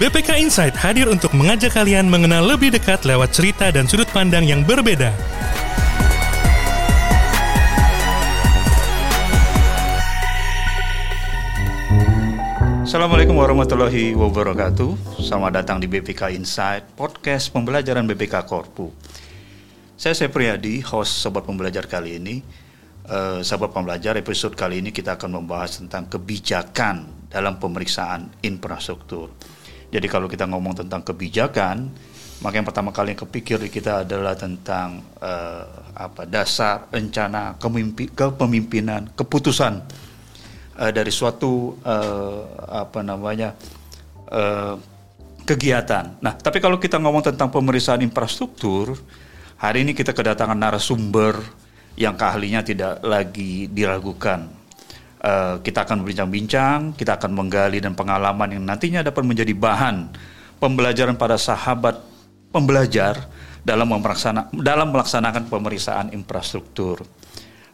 BPK Insight hadir untuk mengajak kalian mengenal lebih dekat lewat cerita dan sudut pandang yang berbeda. Assalamualaikum warahmatullahi wabarakatuh. Selamat datang di BPK Insight, podcast pembelajaran BPK Korpu. Saya Sepriyadi, host Sobat Pembelajar kali ini. Eh, Sobat Pembelajar, episode kali ini kita akan membahas tentang kebijakan dalam pemeriksaan infrastruktur. Jadi kalau kita ngomong tentang kebijakan, maka yang pertama kali yang kepikir kita adalah tentang eh, apa dasar rencana kemimpi- kepemimpinan, keputusan eh, dari suatu eh, apa namanya eh, kegiatan. Nah, tapi kalau kita ngomong tentang pemeriksaan infrastruktur, hari ini kita kedatangan narasumber yang keahlinya tidak lagi diragukan. Eh, kita akan berbincang-bincang, kita akan menggali dan pengalaman yang nantinya dapat menjadi bahan pembelajaran pada sahabat pembelajar dalam melaksana- dalam melaksanakan pemeriksaan infrastruktur.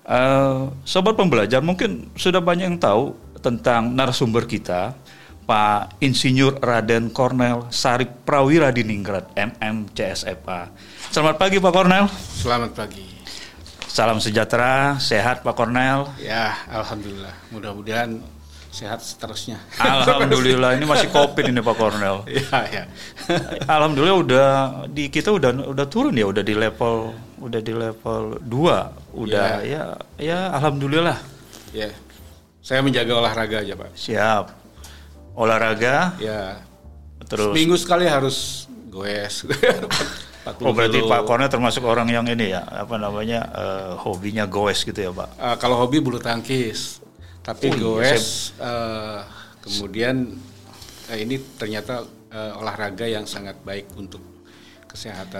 Eh, sobat pembelajar mungkin sudah banyak yang tahu tentang narasumber kita, Pak Insinyur Raden Kornel Sarip Prawira Diningrat, MMCSFA. Selamat pagi Pak Kornel. Selamat pagi. Salam sejahtera, sehat Pak Kornel. Ya, alhamdulillah. Mudah-mudahan sehat seterusnya. Alhamdulillah ini masih covid ini Pak Kornel. ya, ya. Alhamdulillah udah di kita udah udah turun ya, udah di level udah di level 2. Udah ya ya, alhamdulillah. ya. Saya menjaga olahraga aja, Pak. Siap. Olahraga Ya. terus Minggu sekali harus goes. Oh berarti Pak Kornel termasuk orang yang ini ya apa namanya eh, hobinya goes gitu ya Pak. Eh, kalau hobi bulu tangkis. Tapi Oh iya, goes eh, kemudian eh, ini ternyata eh, olahraga yang sangat baik untuk kesehatan.